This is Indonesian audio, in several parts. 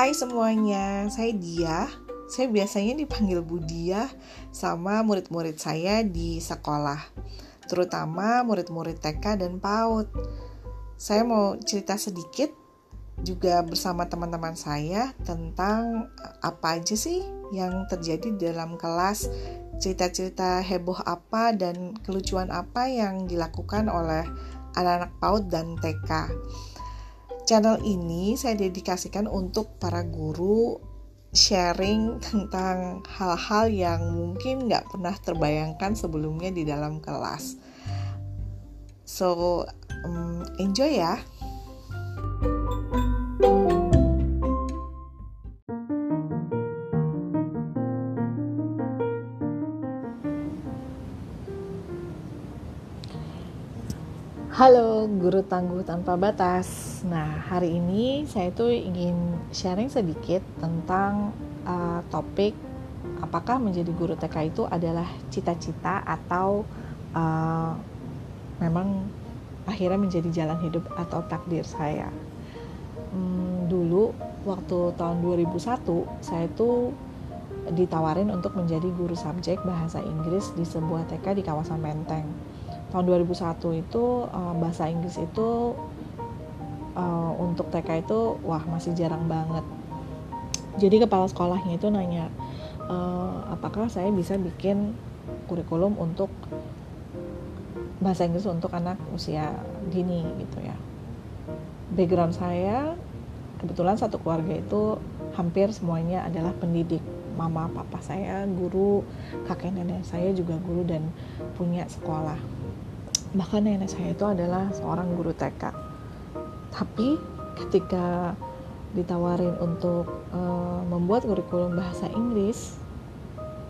Hai semuanya, saya Dia. Saya biasanya dipanggil Budia sama murid-murid saya di sekolah, terutama murid-murid TK dan PAUD. Saya mau cerita sedikit juga bersama teman-teman saya tentang apa aja sih yang terjadi dalam kelas, cerita-cerita heboh apa dan kelucuan apa yang dilakukan oleh anak-anak PAUD dan TK. Channel ini saya dedikasikan untuk para guru sharing tentang hal-hal yang mungkin nggak pernah terbayangkan sebelumnya di dalam kelas. So, um, enjoy ya! Halo guru tangguh tanpa batas. Nah, hari ini saya tuh ingin sharing sedikit tentang uh, topik apakah menjadi guru TK itu adalah cita-cita atau uh, memang akhirnya menjadi jalan hidup atau takdir saya. Hmm, dulu waktu tahun 2001 saya tuh ditawarin untuk menjadi guru subjek bahasa Inggris di sebuah TK di kawasan Menteng tahun 2001 itu uh, bahasa Inggris itu uh, untuk TK itu wah masih jarang banget. Jadi kepala sekolahnya itu nanya uh, apakah saya bisa bikin kurikulum untuk bahasa Inggris untuk anak usia dini? Gitu ya. Background saya kebetulan satu keluarga itu hampir semuanya adalah pendidik. Mama papa saya guru kakek nenek saya juga guru dan punya sekolah bahkan nenek saya itu adalah seorang guru TK tapi ketika ditawarin untuk uh, membuat kurikulum bahasa Inggris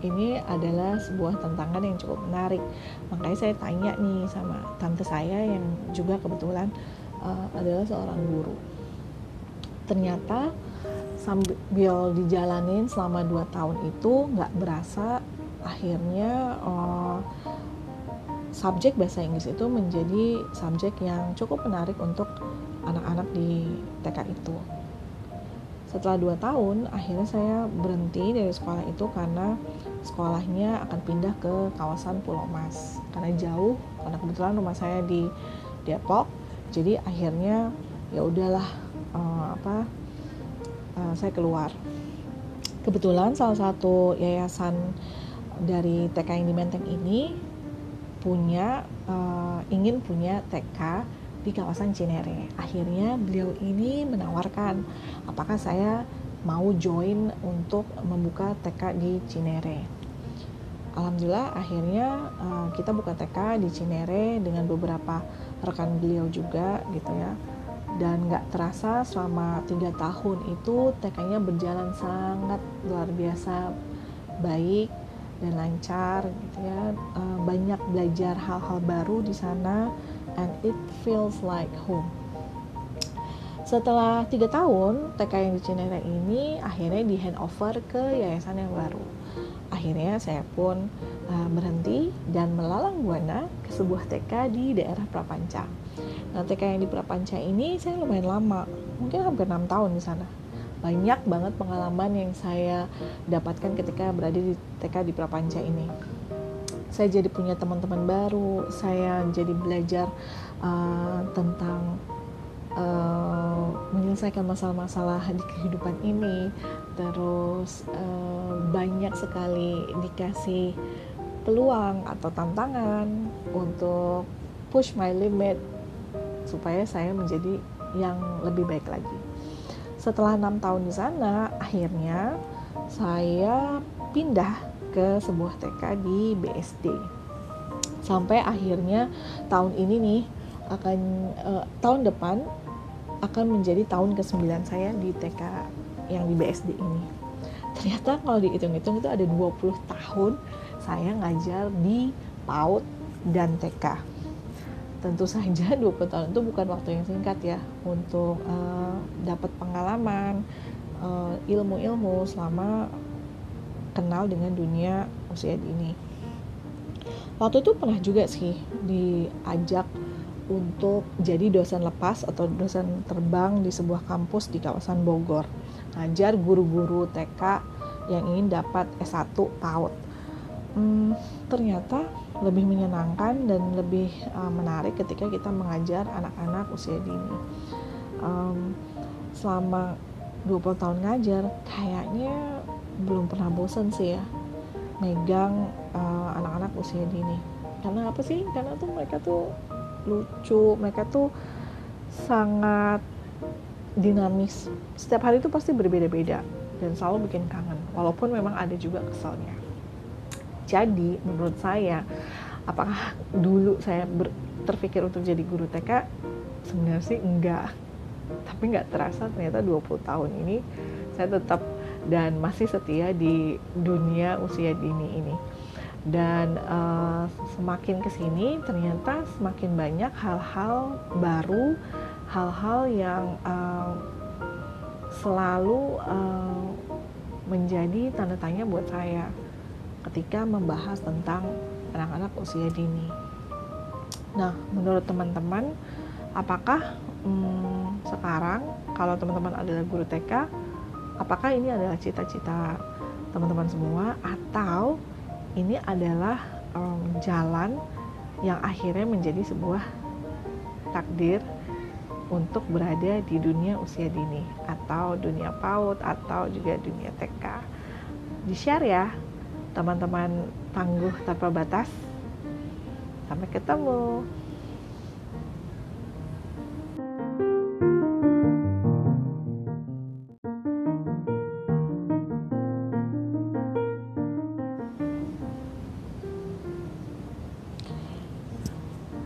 ini adalah sebuah tantangan yang cukup menarik. Makanya saya tanya nih sama tante saya yang juga kebetulan uh, adalah seorang guru. Ternyata sambil dijalanin selama dua tahun itu nggak berasa akhirnya uh, subjek bahasa Inggris itu menjadi subjek yang cukup menarik untuk anak-anak di TK itu. Setelah dua tahun, akhirnya saya berhenti dari sekolah itu karena sekolahnya akan pindah ke kawasan Pulau Mas. Karena jauh, karena kebetulan rumah saya di Depok, jadi akhirnya ya udahlah uh, apa uh, saya keluar. Kebetulan salah satu yayasan dari TK yang di Menteng ini punya uh, ingin punya TK di kawasan Cinere. Akhirnya beliau ini menawarkan apakah saya mau join untuk membuka TK di Cinere. Alhamdulillah akhirnya uh, kita buka TK di Cinere dengan beberapa rekan beliau juga gitu ya dan nggak terasa selama tiga tahun itu TK-nya berjalan sangat luar biasa baik dan lancar gitu ya. Uh, banyak belajar hal-hal baru di sana and it feels like home. Setelah tiga tahun TK yang di Cinere ini akhirnya di handover ke yayasan yang baru. Akhirnya saya pun uh, berhenti dan melalang buana ke sebuah TK di daerah Prapanca. Nah TK yang di Prapanca ini saya lumayan lama mungkin hampir enam tahun di sana banyak banget pengalaman yang saya dapatkan ketika berada di TK di Prapanca ini. Saya jadi punya teman-teman baru, saya jadi belajar uh, tentang uh, menyelesaikan masalah-masalah di kehidupan ini, terus uh, banyak sekali dikasih peluang atau tantangan untuk push my limit supaya saya menjadi yang lebih baik lagi setelah enam tahun di sana akhirnya saya pindah ke sebuah TK di BSD sampai akhirnya tahun ini nih akan uh, tahun depan akan menjadi tahun ke-9 saya di TK yang di BSD ini. Ternyata kalau dihitung-hitung itu ada 20 tahun saya ngajar di PAUD dan TK tentu saja 20 tahun itu bukan waktu yang singkat ya untuk uh, dapat pengalaman uh, ilmu-ilmu selama kenal dengan dunia usia dini. Waktu itu pernah juga sih diajak untuk jadi dosen lepas atau dosen terbang di sebuah kampus di kawasan Bogor. ngajar guru-guru TK yang ingin dapat S1 PAUD. Hmm, ternyata lebih menyenangkan dan lebih uh, menarik ketika kita mengajar anak-anak usia dini. Um, selama 20 tahun ngajar, kayaknya belum pernah bosan sih ya megang uh, anak-anak usia dini. Karena apa sih? Karena tuh mereka tuh lucu, mereka tuh sangat dinamis. Setiap hari itu pasti berbeda-beda dan selalu bikin kangen. Walaupun memang ada juga keselnya. Jadi menurut saya, apakah dulu saya ber, terpikir untuk jadi guru TK? Sebenarnya sih enggak. Tapi nggak terasa ternyata 20 tahun ini saya tetap dan masih setia di dunia usia dini ini. Dan uh, semakin ke sini ternyata semakin banyak hal-hal baru, hal-hal yang uh, selalu uh, menjadi tanda tanya buat saya ketika membahas tentang anak-anak usia dini. Nah, menurut teman-teman, apakah hmm, sekarang kalau teman-teman adalah guru TK, apakah ini adalah cita-cita teman-teman semua atau ini adalah um, jalan yang akhirnya menjadi sebuah takdir untuk berada di dunia usia dini atau dunia PAUD atau juga dunia TK. Di share ya teman-teman tangguh tanpa batas. Sampai ketemu.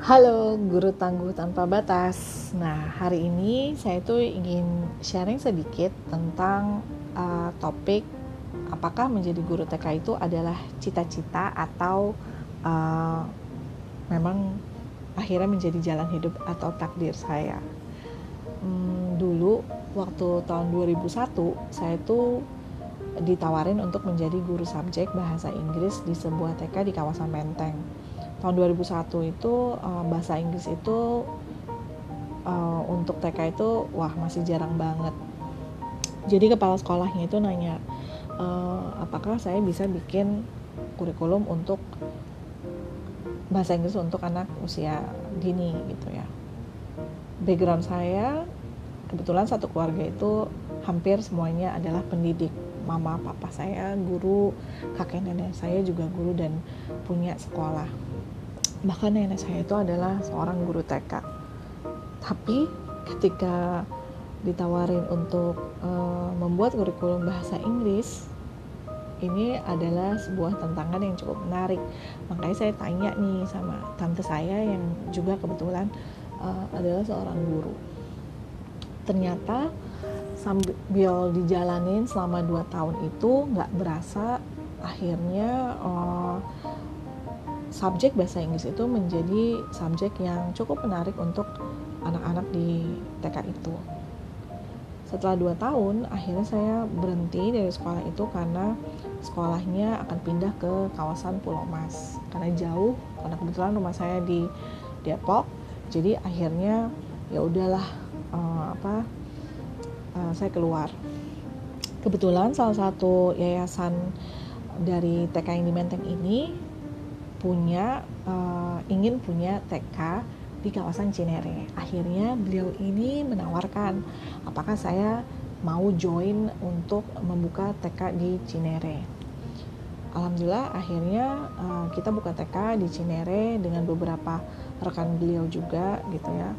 Halo guru tangguh tanpa batas. Nah, hari ini saya tuh ingin sharing sedikit tentang uh, topik apakah menjadi guru TK itu adalah cita-cita atau uh, memang akhirnya menjadi jalan hidup atau takdir saya. Hmm, dulu waktu tahun 2001 saya itu ditawarin untuk menjadi guru subjek bahasa Inggris di sebuah TK di kawasan Menteng. Tahun 2001 itu uh, bahasa Inggris itu uh, untuk TK itu wah masih jarang banget. Jadi kepala sekolahnya itu nanya, uh, apakah saya bisa bikin kurikulum untuk bahasa Inggris untuk anak usia dini gitu ya. Background saya kebetulan satu keluarga itu hampir semuanya adalah pendidik. Mama, papa saya guru, kakek nenek saya juga guru dan punya sekolah. Bahkan nenek saya itu adalah seorang guru TK. Tapi ketika ditawarin untuk uh, membuat kurikulum bahasa Inggris ini adalah sebuah tantangan yang cukup menarik. Makanya saya tanya nih sama tante saya yang juga kebetulan uh, adalah seorang guru. Ternyata sambil dijalanin selama 2 tahun itu nggak berasa akhirnya uh, subjek bahasa Inggris itu menjadi subjek yang cukup menarik untuk anak-anak di TK itu setelah dua tahun akhirnya saya berhenti dari sekolah itu karena sekolahnya akan pindah ke kawasan Pulau Mas. Karena jauh karena kebetulan rumah saya di Depok. Jadi akhirnya ya udahlah uh, apa uh, saya keluar. Kebetulan salah satu yayasan dari TK yang di Menteng ini punya uh, ingin punya TK di kawasan Cinere. Akhirnya beliau ini menawarkan apakah saya mau join untuk membuka TK di Cinere. Alhamdulillah akhirnya uh, kita buka TK di Cinere dengan beberapa rekan beliau juga gitu ya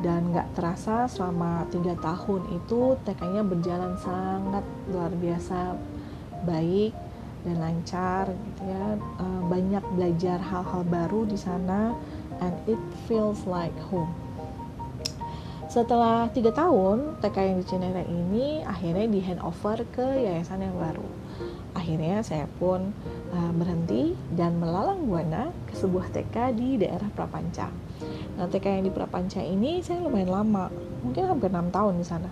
dan nggak terasa selama tiga tahun itu TK-nya berjalan sangat luar biasa baik dan lancar gitu ya uh, banyak belajar hal-hal baru di sana and it feels like home. Setelah tiga tahun, TK yang di Cinere ini akhirnya di handover ke yayasan yang baru. Akhirnya saya pun uh, berhenti dan melalang buana ke sebuah TK di daerah Prapanca. Nah, TK yang di Prapanca ini saya lumayan lama, mungkin hampir enam tahun di sana.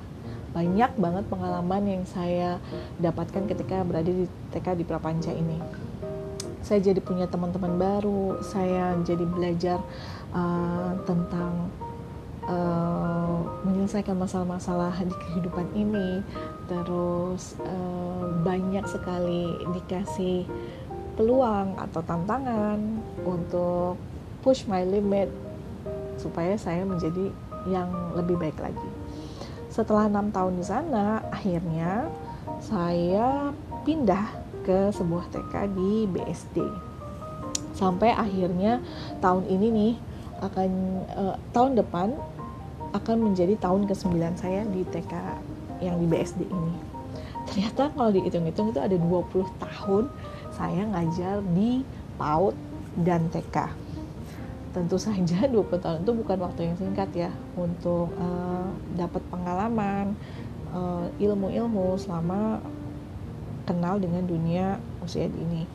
Banyak banget pengalaman yang saya dapatkan ketika berada di TK di Prapanca ini saya jadi punya teman-teman baru saya jadi belajar uh, tentang uh, menyelesaikan masalah-masalah di kehidupan ini. Terus uh, banyak sekali dikasih peluang atau tantangan untuk push my limit supaya saya menjadi yang lebih baik lagi. Setelah enam tahun di sana akhirnya saya pindah ke sebuah TK di BSD sampai akhirnya tahun ini nih akan uh, tahun depan akan menjadi tahun ke-9 saya di TK yang di BSD ini. Ternyata kalau dihitung-hitung itu ada 20 tahun saya ngajar di PAUD dan TK tentu saja 20 tahun itu bukan waktu yang singkat ya untuk uh, dapat pengalaman uh, ilmu-ilmu selama kenal dengan dunia usia dini.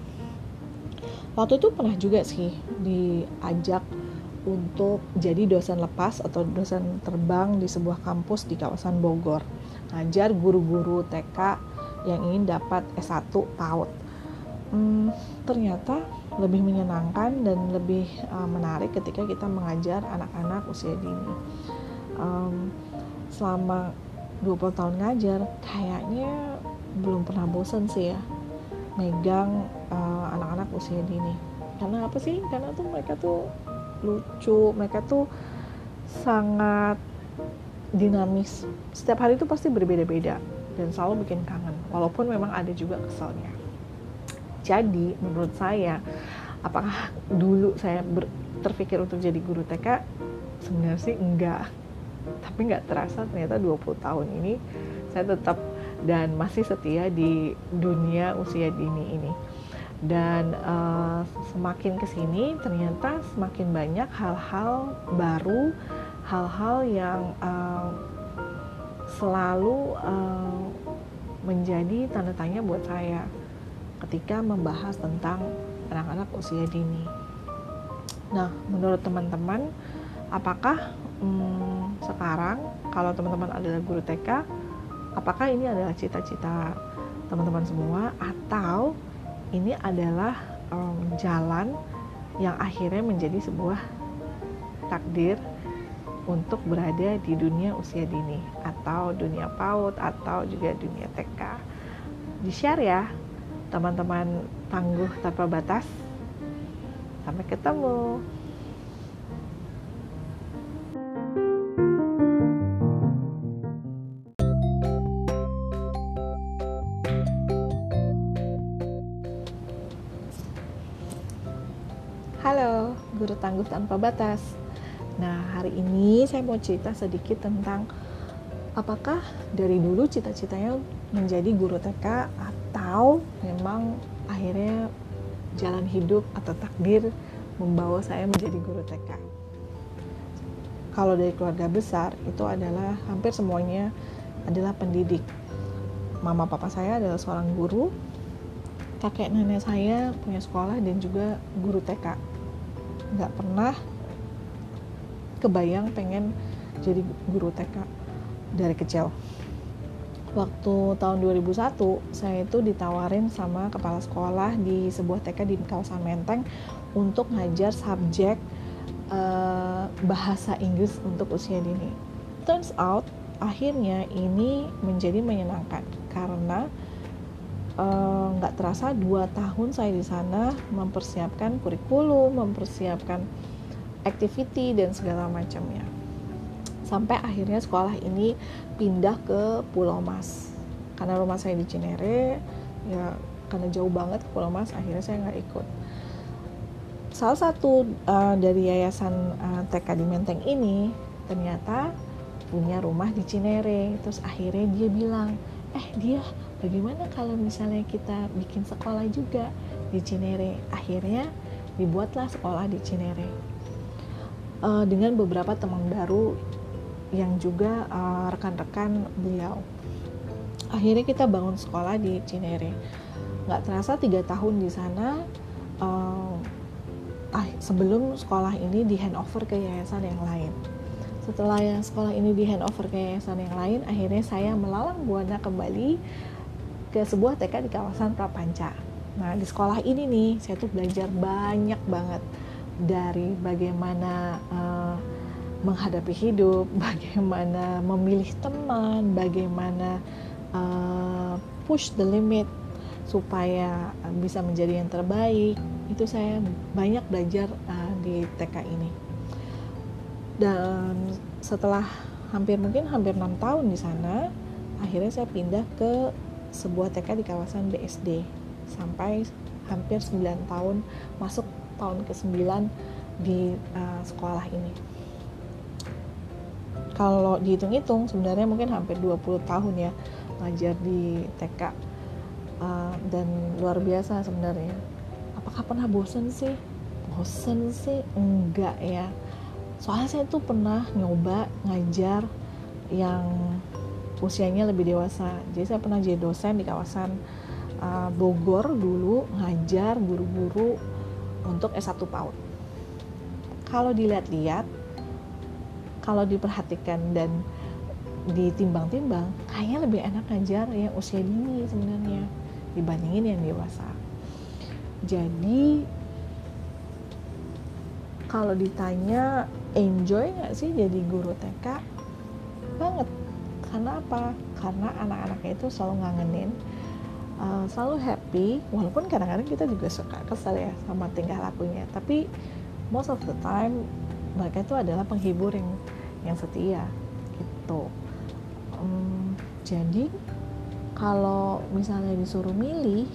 Waktu itu pernah juga sih diajak untuk jadi dosen lepas atau dosen terbang di sebuah kampus di kawasan Bogor. Ngajar guru-guru TK yang ingin dapat S1 PAUD. Hmm, ternyata lebih menyenangkan dan lebih uh, menarik ketika kita mengajar anak-anak usia dini. Um, selama 20 tahun ngajar, kayaknya belum pernah bosan sih ya megang uh, anak-anak usia dini. Karena apa sih? Karena tuh mereka tuh lucu, mereka tuh sangat dinamis. Setiap hari itu pasti berbeda-beda dan selalu bikin kangen. Walaupun memang ada juga keselnya. Jadi menurut saya apakah dulu saya ber, terpikir untuk jadi guru TK sebenarnya sih enggak tapi nggak terasa ternyata 20 tahun ini saya tetap dan masih setia di dunia usia dini ini dan uh, semakin ke sini ternyata semakin banyak hal-hal baru hal-hal yang uh, selalu uh, menjadi tanda tanya buat saya ketika membahas tentang anak-anak usia dini. Nah, menurut teman-teman, apakah hmm, sekarang kalau teman-teman adalah guru TK, apakah ini adalah cita-cita teman-teman semua atau ini adalah um, jalan yang akhirnya menjadi sebuah takdir untuk berada di dunia usia dini atau dunia PAUD atau juga dunia TK. Di share ya teman-teman tangguh tanpa batas. Sampai ketemu. Halo, guru tangguh tanpa batas. Nah, hari ini saya mau cerita sedikit tentang apakah dari dulu cita-citanya menjadi guru TK atau memang akhirnya jalan hidup atau takdir membawa saya menjadi guru TK. Kalau dari keluarga besar itu adalah hampir semuanya adalah pendidik. Mama papa saya adalah seorang guru, kakek nenek saya punya sekolah dan juga guru TK. Nggak pernah kebayang pengen jadi guru TK dari kecil waktu tahun 2001 saya itu ditawarin sama kepala sekolah di sebuah TK di kawasan Menteng untuk ngajar subjek uh, bahasa Inggris untuk usia dini. Turns out akhirnya ini menjadi menyenangkan karena nggak uh, terasa dua tahun saya di sana mempersiapkan kurikulum, mempersiapkan activity dan segala macamnya. Sampai akhirnya sekolah ini pindah ke Pulau Mas. Karena rumah saya di Cinere ya karena jauh banget ke Pulau Mas akhirnya saya nggak ikut. Salah satu uh, dari yayasan uh, TK di Menteng ini ternyata punya rumah di Cinere. Terus akhirnya dia bilang eh dia bagaimana kalau misalnya kita bikin sekolah juga di Cinere akhirnya dibuatlah sekolah di Cinere uh, dengan beberapa teman baru yang juga uh, rekan-rekan beliau. Akhirnya kita bangun sekolah di Cinere. Nggak terasa tiga tahun di sana. Uh, sebelum sekolah ini di handover ke yayasan yang lain. Setelah yang sekolah ini di handover ke yayasan yang lain, akhirnya saya melalang buana kembali ke sebuah TK di kawasan Prapanca. Nah di sekolah ini nih saya tuh belajar banyak banget dari bagaimana uh, menghadapi hidup, bagaimana memilih teman, bagaimana uh, push the limit supaya bisa menjadi yang terbaik. Itu saya banyak belajar uh, di TK ini. Dan setelah hampir mungkin hampir enam tahun di sana, akhirnya saya pindah ke sebuah TK di kawasan BSD sampai hampir 9 tahun masuk tahun ke-9 di uh, sekolah ini. Kalau dihitung-hitung sebenarnya mungkin hampir 20 tahun ya ngajar di TK uh, dan luar biasa sebenarnya. Apakah pernah bosan sih? Bosan sih? Enggak ya. Soalnya saya tuh pernah nyoba ngajar yang usianya lebih dewasa. Jadi saya pernah jadi dosen di kawasan uh, Bogor dulu ngajar guru-guru untuk S1 PAUD. Kalau dilihat-lihat kalau diperhatikan dan ditimbang-timbang kayaknya lebih enak ngajar yang usia dini sebenarnya dibandingin yang dewasa. Jadi kalau ditanya enjoy nggak sih jadi guru TK banget karena apa? Karena anak-anaknya itu selalu ngangenin uh, selalu happy walaupun kadang-kadang kita juga suka kesel ya sama tingkah lakunya. Tapi most of the time mereka itu adalah penghibur yang yang setia gitu. Um, jadi kalau misalnya disuruh milih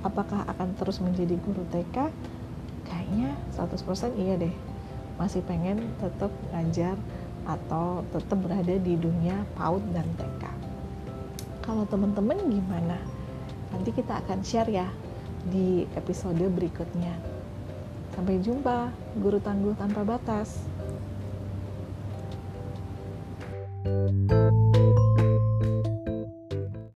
apakah akan terus menjadi guru TK kayaknya 100% iya deh. Masih pengen tetap ngajar atau tetap berada di dunia PAUD dan TK kalau teman-teman gimana? Nanti kita akan share ya di episode berikutnya. Sampai jumpa, guru tangguh tanpa batas. thank you